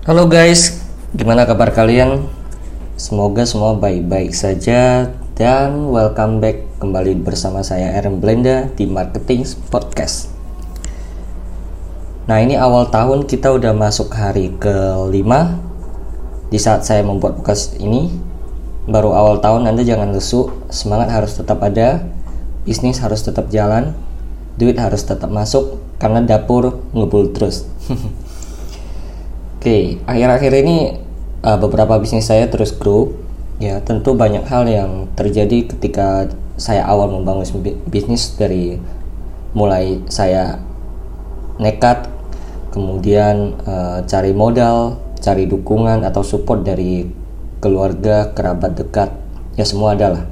Halo guys, gimana kabar kalian? Semoga semua baik-baik saja dan welcome back kembali bersama saya Aaron Blenda di Marketing Podcast. Nah ini awal tahun kita udah masuk hari kelima Di saat saya membuat podcast ini Baru awal tahun Anda jangan lesu Semangat harus tetap ada Bisnis harus tetap jalan Duit harus tetap masuk Karena dapur ngebul terus Oke, akhir-akhir ini uh, beberapa bisnis saya terus grow. Ya, tentu banyak hal yang terjadi ketika saya awal membangun bisnis dari mulai saya nekat, kemudian uh, cari modal, cari dukungan atau support dari keluarga, kerabat dekat, ya semua adalah.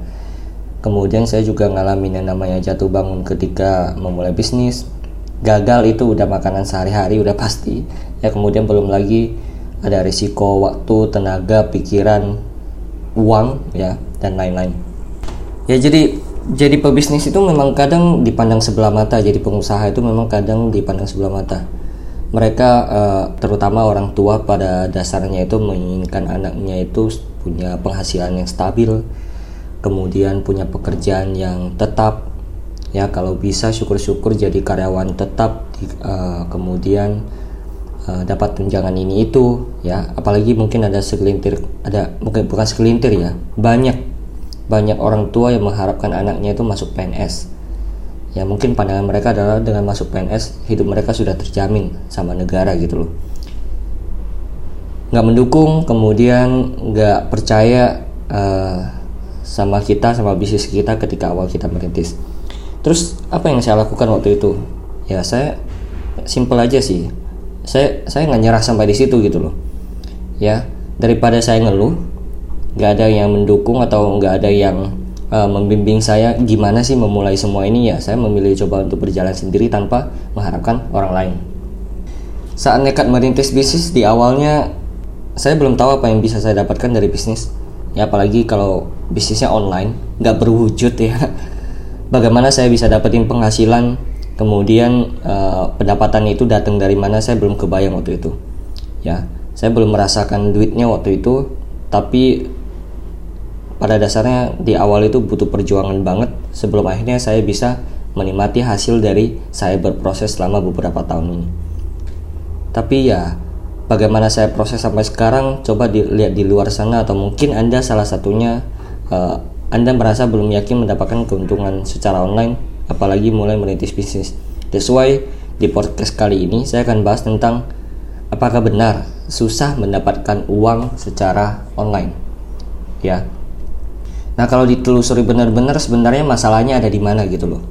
Kemudian saya juga ngalamin yang namanya jatuh bangun ketika memulai bisnis, gagal itu udah makanan sehari-hari udah pasti. Ya kemudian belum lagi ada risiko waktu tenaga pikiran uang ya dan lain-lain. Ya jadi jadi pebisnis itu memang kadang dipandang sebelah mata. Jadi pengusaha itu memang kadang dipandang sebelah mata. Mereka uh, terutama orang tua pada dasarnya itu menginginkan anaknya itu punya penghasilan yang stabil kemudian punya pekerjaan yang tetap ya kalau bisa syukur-syukur jadi karyawan tetap uh, kemudian uh, dapat tunjangan ini itu ya. Apalagi mungkin ada segelintir ada mungkin bukan segelintir ya banyak banyak orang tua yang mengharapkan anaknya itu masuk PNS ya mungkin pandangan mereka adalah dengan masuk PNS hidup mereka sudah terjamin sama negara gitu loh. Nggak mendukung kemudian nggak percaya uh, sama kita sama bisnis kita ketika awal kita merintis terus apa yang saya lakukan waktu itu? Ya saya simple aja sih. Saya saya nggak nyerah sampai di situ gitu loh. Ya daripada saya ngeluh nggak ada yang mendukung atau nggak ada yang uh, membimbing saya gimana sih memulai semua ini ya saya memilih coba untuk berjalan sendiri tanpa mengharapkan orang lain. Saat nekat merintis bisnis di awalnya saya belum tahu apa yang bisa saya dapatkan dari bisnis. Ya apalagi kalau bisnisnya online nggak berwujud ya bagaimana saya bisa dapetin penghasilan kemudian uh, pendapatan itu datang dari mana saya belum kebayang waktu itu. Ya saya belum merasakan duitnya waktu itu tapi pada dasarnya di awal itu butuh perjuangan banget sebelum akhirnya saya bisa menikmati hasil dari saya berproses selama beberapa tahun ini. Tapi ya bagaimana saya proses sampai sekarang coba dilihat di luar sana atau mungkin anda salah satunya uh, anda merasa belum yakin mendapatkan keuntungan secara online, apalagi mulai merintis bisnis. That's why di podcast kali ini saya akan bahas tentang apakah benar susah mendapatkan uang secara online. Ya. Nah, kalau ditelusuri benar-benar sebenarnya masalahnya ada di mana gitu loh.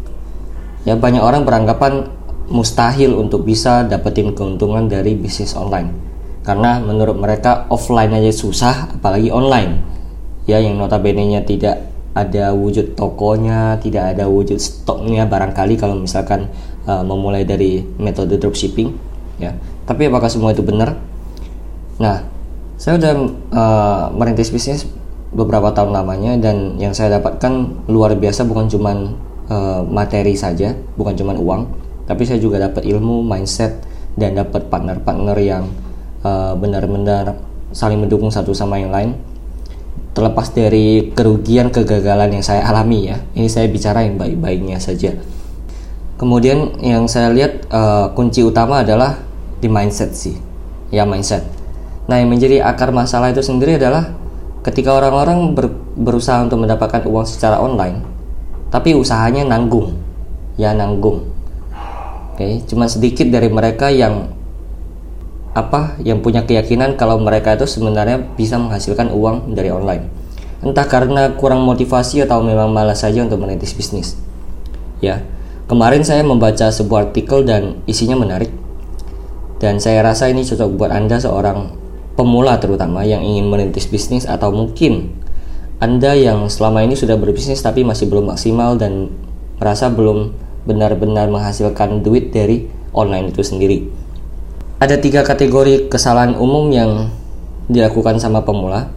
Ya banyak orang beranggapan mustahil untuk bisa dapetin keuntungan dari bisnis online. Karena menurut mereka offline aja susah apalagi online ya yang notabene-nya tidak ada wujud tokonya, tidak ada wujud stoknya barangkali kalau misalkan uh, memulai dari metode dropshipping ya. Tapi apakah semua itu benar? Nah, saya udah uh, merintis bisnis beberapa tahun lamanya dan yang saya dapatkan luar biasa bukan cuma uh, materi saja, bukan cuma uang, tapi saya juga dapat ilmu, mindset dan dapat partner-partner yang uh, benar-benar saling mendukung satu sama yang lain terlepas dari kerugian kegagalan yang saya alami ya. Ini saya bicara yang baik-baiknya saja. Kemudian yang saya lihat uh, kunci utama adalah di mindset sih. Ya mindset. Nah yang menjadi akar masalah itu sendiri adalah ketika orang-orang ber, berusaha untuk mendapatkan uang secara online tapi usahanya nanggung. Ya nanggung. Oke okay? cuma sedikit dari mereka yang apa yang punya keyakinan kalau mereka itu sebenarnya bisa menghasilkan uang dari online. Entah karena kurang motivasi atau memang malas saja untuk merintis bisnis. Ya, kemarin saya membaca sebuah artikel dan isinya menarik. Dan saya rasa ini cocok buat Anda seorang pemula terutama yang ingin merintis bisnis atau mungkin Anda yang selama ini sudah berbisnis tapi masih belum maksimal dan merasa belum benar-benar menghasilkan duit dari online itu sendiri ada tiga kategori kesalahan umum yang dilakukan sama pemula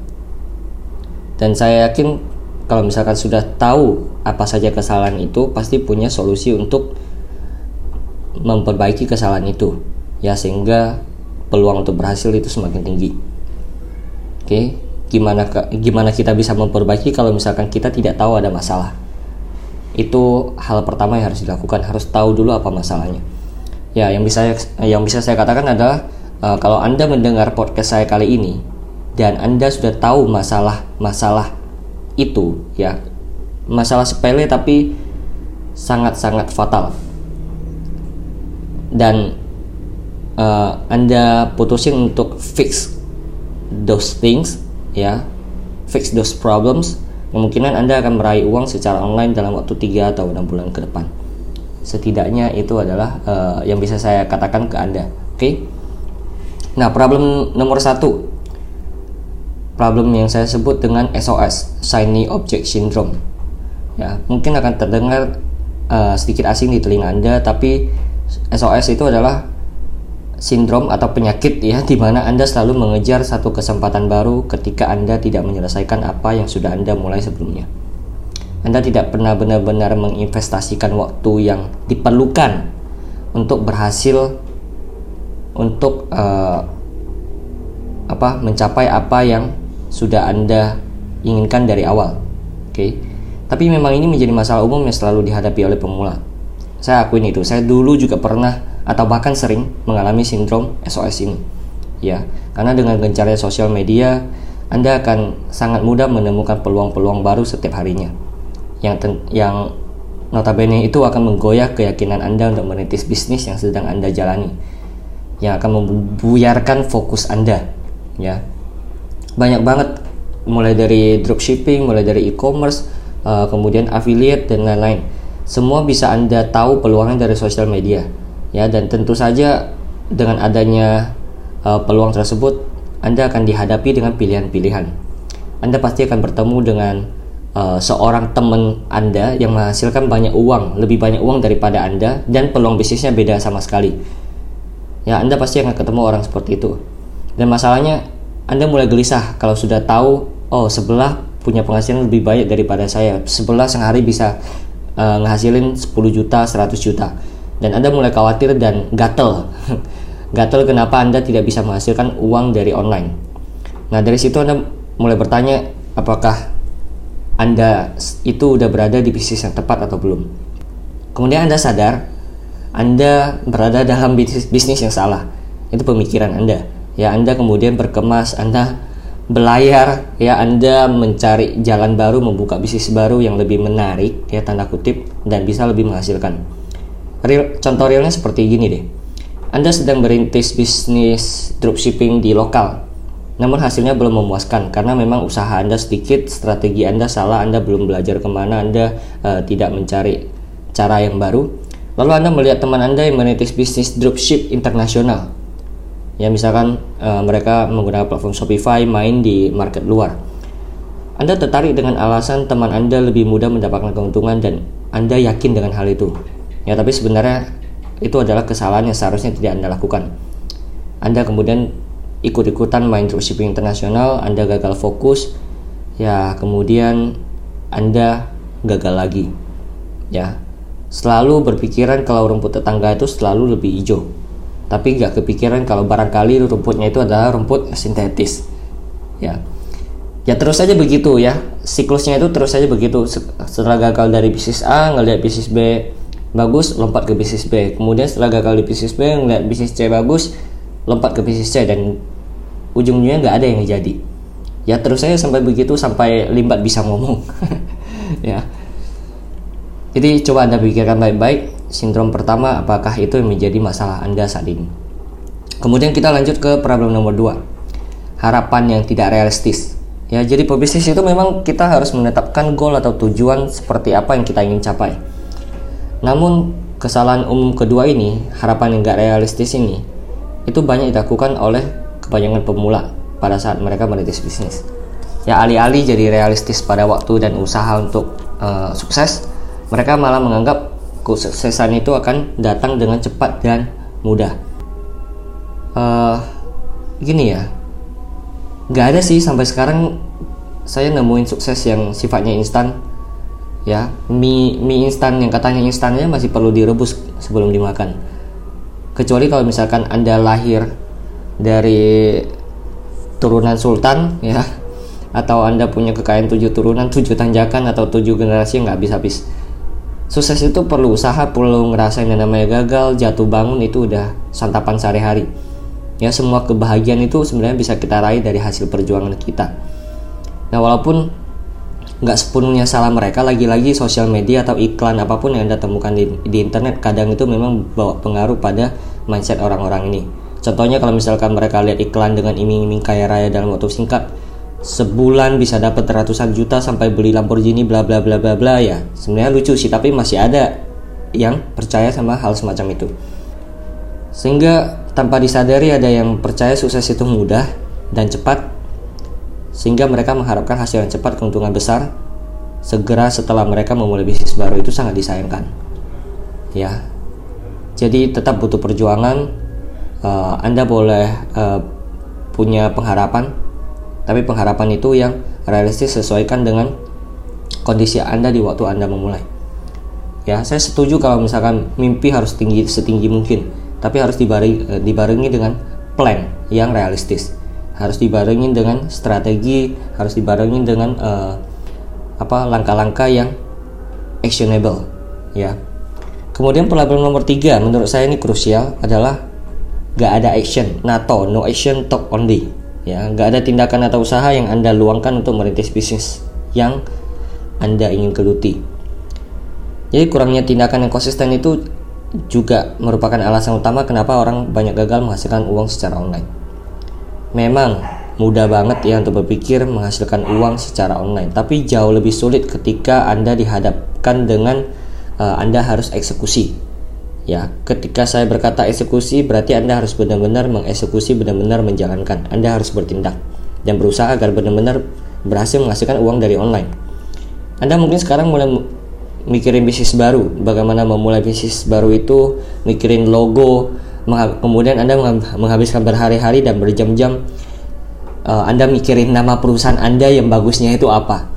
dan saya yakin kalau misalkan sudah tahu apa saja kesalahan itu pasti punya solusi untuk memperbaiki kesalahan itu ya sehingga peluang untuk berhasil itu semakin tinggi. Oke, gimana gimana kita bisa memperbaiki kalau misalkan kita tidak tahu ada masalah? Itu hal pertama yang harus dilakukan, harus tahu dulu apa masalahnya. Ya, yang bisa yang bisa saya katakan adalah uh, kalau Anda mendengar podcast saya kali ini dan Anda sudah tahu masalah-masalah itu ya, masalah sepele tapi sangat-sangat fatal. Dan uh, Anda putusin untuk fix those things ya fix those problems kemungkinan Anda akan meraih uang secara online dalam waktu 3 atau 6 bulan ke depan setidaknya itu adalah uh, yang bisa saya katakan ke Anda oke okay? nah problem nomor satu problem yang saya sebut dengan SOS Shiny Object Syndrome ya mungkin akan terdengar uh, sedikit asing di telinga Anda tapi SOS itu adalah sindrom atau penyakit ya di mana Anda selalu mengejar satu kesempatan baru ketika Anda tidak menyelesaikan apa yang sudah Anda mulai sebelumnya. Anda tidak pernah benar-benar menginvestasikan waktu yang diperlukan untuk berhasil untuk uh, apa mencapai apa yang sudah Anda inginkan dari awal. Oke. Okay? Tapi memang ini menjadi masalah umum yang selalu dihadapi oleh pemula. Saya akuin itu. Saya dulu juga pernah atau bahkan sering mengalami sindrom SOS ini. Ya, karena dengan gencarnya sosial media, Anda akan sangat mudah menemukan peluang-peluang baru setiap harinya. Yang yang notabene itu akan menggoyah keyakinan Anda untuk menitis bisnis yang sedang Anda jalani. Yang akan membuyarkan fokus Anda, ya. Banyak banget mulai dari dropshipping, mulai dari e-commerce, uh, kemudian affiliate dan lain-lain. Semua bisa Anda tahu peluangnya dari sosial media ya dan tentu saja dengan adanya uh, peluang tersebut Anda akan dihadapi dengan pilihan-pilihan. Anda pasti akan bertemu dengan uh, seorang teman Anda yang menghasilkan banyak uang, lebih banyak uang daripada Anda dan peluang bisnisnya beda sama sekali. Ya, Anda pasti akan ketemu orang seperti itu. Dan masalahnya Anda mulai gelisah kalau sudah tahu oh sebelah punya penghasilan lebih banyak daripada saya. Sebelah sehari bisa uh, ngehasilin 10 juta, 100 juta dan Anda mulai khawatir dan gatel. gatel kenapa Anda tidak bisa menghasilkan uang dari online. Nah, dari situ Anda mulai bertanya apakah Anda itu udah berada di bisnis yang tepat atau belum. Kemudian Anda sadar Anda berada dalam bisnis, bisnis yang salah. Itu pemikiran Anda. Ya, Anda kemudian berkemas, Anda belayar, ya Anda mencari jalan baru, membuka bisnis baru yang lebih menarik, ya tanda kutip, dan bisa lebih menghasilkan. Real, contoh realnya seperti gini deh. Anda sedang berintis bisnis dropshipping di lokal, namun hasilnya belum memuaskan karena memang usaha Anda sedikit, strategi Anda salah, Anda belum belajar ke mana, Anda uh, tidak mencari cara yang baru. Lalu Anda melihat teman Anda yang merintis bisnis dropship internasional. Ya misalkan uh, mereka menggunakan platform Shopify main di market luar. Anda tertarik dengan alasan teman Anda lebih mudah mendapatkan keuntungan dan Anda yakin dengan hal itu ya tapi sebenarnya itu adalah kesalahan yang seharusnya tidak anda lakukan anda kemudian ikut-ikutan main dropshipping internasional anda gagal fokus ya kemudian anda gagal lagi. Ya selalu berpikiran kalau rumput tetangga itu selalu lebih hijau. Tapi nggak kepikiran kalau barangkali rumputnya itu adalah rumput sintetis. Ya ya terus saja begitu ya. Siklusnya itu terus saja begitu. Setelah gagal dari bisnis A ngelihat bisnis B bagus lompat ke bisnis B. Kemudian setelah gagal di bisnis B ngeliat bisnis C bagus lompat ke bisnis C. Dan ujung-ujungnya nggak ada yang jadi. Ya terus saya sampai begitu sampai limbat bisa ngomong. Ya. Jadi coba anda pikirkan baik-baik sindrom pertama apakah itu yang menjadi masalah anda saat ini? Kemudian kita lanjut ke problem nomor 2 harapan yang tidak realistis. Ya jadi pebisnis itu memang kita harus menetapkan goal atau tujuan seperti apa yang kita ingin capai. Namun kesalahan umum kedua ini, harapan yang gak realistis ini, itu banyak dilakukan oleh kebanyakan pemula pada saat mereka merintis bisnis. Ya alih-alih jadi realistis pada waktu dan usaha untuk uh, sukses, mereka malah menganggap kesuksesan itu akan datang dengan cepat dan mudah. Uh, gini ya, gak ada sih sampai sekarang saya nemuin sukses yang sifatnya instan ya mie mie instan yang katanya instannya masih perlu direbus sebelum dimakan kecuali kalau misalkan anda lahir dari turunan sultan ya. Atau anda punya kekayaan tujuh turunan tujuh tanjakan atau tujuh generasi nggak habis-habis sukses itu perlu usaha perlu ngerasain yang namanya gagal jatuh bangun itu udah santapan sehari-hari. Ya semua kebahagiaan itu sebenarnya bisa kita raih dari hasil perjuangan kita. Nah walaupun nggak sepenuhnya salah mereka lagi-lagi sosial media atau iklan apa pun yang anda temukan di, di internet kadang itu memang bawa pengaruh pada mindset orang-orang ini contohnya kalau misalkan mereka lihat iklan dengan iming-iming kaya raya dalam waktu singkat sebulan bisa dapat ratusan juta sampai beli Lamborghini bla bla bla bla bla ya. Sebenarnya lucu sih tapi masih ada yang percaya sama hal semacam itu. Sehingga tanpa disadari ada yang percaya sukses itu mudah dan cepat sehingga mereka mengharapkan hasil yang cepat keuntungan besar segera setelah mereka memulai bisnis baru itu sangat disayangkan. Ya. Jadi tetap butuh perjuangan uh, anda boleh uh, punya pengharapan tapi pengharapan itu yang realistis sesuaikan dengan kondisi anda di waktu anda memulai. Ya saya setuju kalau misalkan mimpi harus tinggi setinggi mungkin tapi harus dibarengi, uh, dibarengi dengan plan yang realistis. Harus dibarengi dengan strategi harus dibarengi dengan uh, apa langkah-langkah yang actionable ya. Kemudian problem nomor tiga menurut saya ini krusial adalah gak ada action. NATO no action talk only. Ya gak ada tindakan atau usaha yang anda luangkan untuk merintis bisnis yang anda ingin geluti. Jadi kurangnya tindakan yang konsisten itu juga merupakan alasan utama kenapa orang banyak gagal menghasilkan uang secara online. Memang mudah banget ya untuk berpikir menghasilkan uang secara online, tapi jauh lebih sulit ketika Anda dihadapkan dengan uh, Anda harus eksekusi. Ya, ketika saya berkata eksekusi berarti Anda harus benar-benar mengeksekusi, benar-benar menjalankan. Anda harus bertindak dan berusaha agar benar-benar berhasil menghasilkan uang dari online. Anda mungkin sekarang mulai mikirin bisnis baru, bagaimana memulai bisnis baru itu, mikirin logo, kemudian Anda menghabiskan berhari-hari dan berjam-jam uh, Anda mikirin nama perusahaan Anda yang bagusnya itu apa.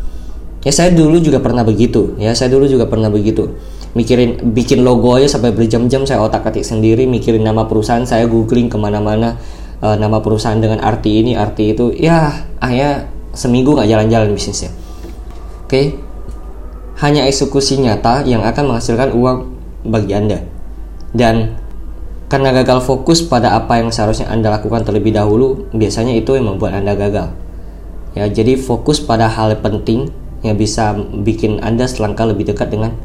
Ya saya dulu juga pernah begitu, ya saya dulu juga pernah begitu. Mikirin bikin logo aja sampai berjam-jam saya otak-atik sendiri mikirin nama perusahaan, saya googling ke mana-mana uh, nama perusahaan dengan arti ini, arti itu. Ya, akhirnya seminggu nggak jalan-jalan bisnisnya. Oke, hanya eksekusi nyata yang akan menghasilkan uang bagi Anda. Dan karena gagal fokus pada apa yang seharusnya Anda lakukan terlebih dahulu, biasanya itu yang membuat Anda gagal. Ya, jadi fokus pada hal penting yang bisa bikin Anda selangkah lebih dekat dengan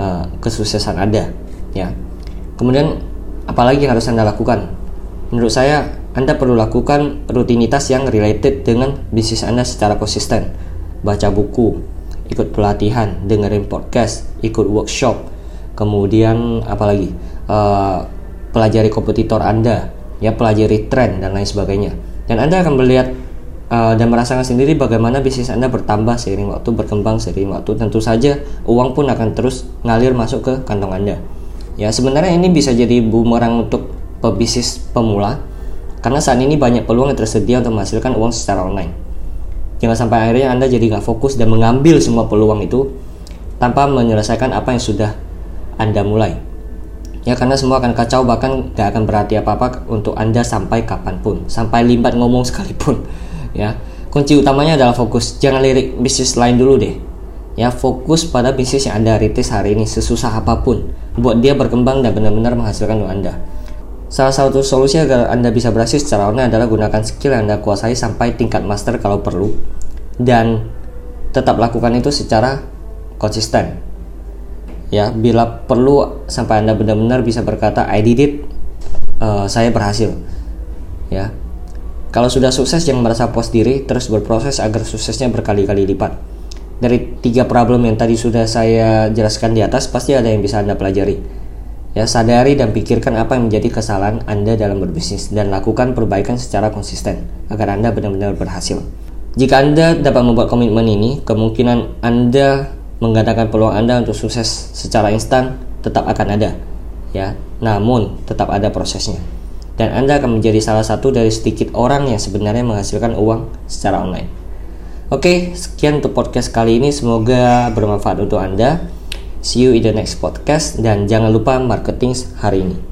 uh, kesuksesan Anda, ya. Kemudian apalagi yang harus Anda lakukan? Menurut saya, Anda perlu lakukan rutinitas yang related dengan bisnis Anda secara konsisten. Baca buku, ikut pelatihan, dengerin podcast, ikut workshop, kemudian apalagi uh, pelajari kompetitor Anda, ya pelajari tren dan lain sebagainya. Dan Anda akan melihat uh, dan merasakan sendiri bagaimana bisnis Anda bertambah seiring waktu, berkembang seiring waktu. Tentu saja uang pun akan terus ngalir masuk ke kantong Anda. Ya, sebenarnya ini bisa jadi bumerang untuk pebisnis pemula karena saat ini banyak peluang yang tersedia untuk menghasilkan uang secara online. Jangan sampai akhirnya Anda jadi nggak fokus dan mengambil semua peluang itu tanpa menyelesaikan apa yang sudah Anda mulai ya karena semua akan kacau bahkan gak akan berarti apa-apa untuk anda sampai kapan pun sampai limbat ngomong sekalipun ya. Kunci utamanya adalah fokus. Jangan lirik bisnis lain dulu deh. Ya fokus pada bisnis yang anda rintis hari ini sesusah apa pun buat dia berkembang dan benar-benar menghasilkan untuk anda. Salah satu solusi agar anda bisa berhasil secara online adalah gunakan skill yang anda kuasai sampai tingkat master kalau perlu. Dan tetap lakukan itu secara konsisten. Ya bila perlu sampai anda benar-benar bisa berkata I did it uh, saya berhasil. Ya kalau sudah sukses jangan merasa puas diri terus berproses agar suksesnya berkali-kali lipat. Dari tiga problem yang tadi sudah saya jelaskan di atas pasti ada yang bisa anda pelajari. Ya sadari dan pikirkan apa yang menjadi kesalahan anda dalam berbisnis dan lakukan perbaikan secara konsisten agar anda benar-benar berhasil. Jika anda dapat membuat komitmen ini kemungkinan anda menggandakan peluang Anda untuk sukses secara instan tetap akan ada. Ya namun tetap ada prosesnya dan Anda akan menjadi salah satu dari sedikit orang yang sebenarnya menghasilkan uang secara online. Oke sekian untuk podcast kali ini. Semoga bermanfaat untuk Anda. See you in the next podcast. Dan jangan lupa marketing hari ini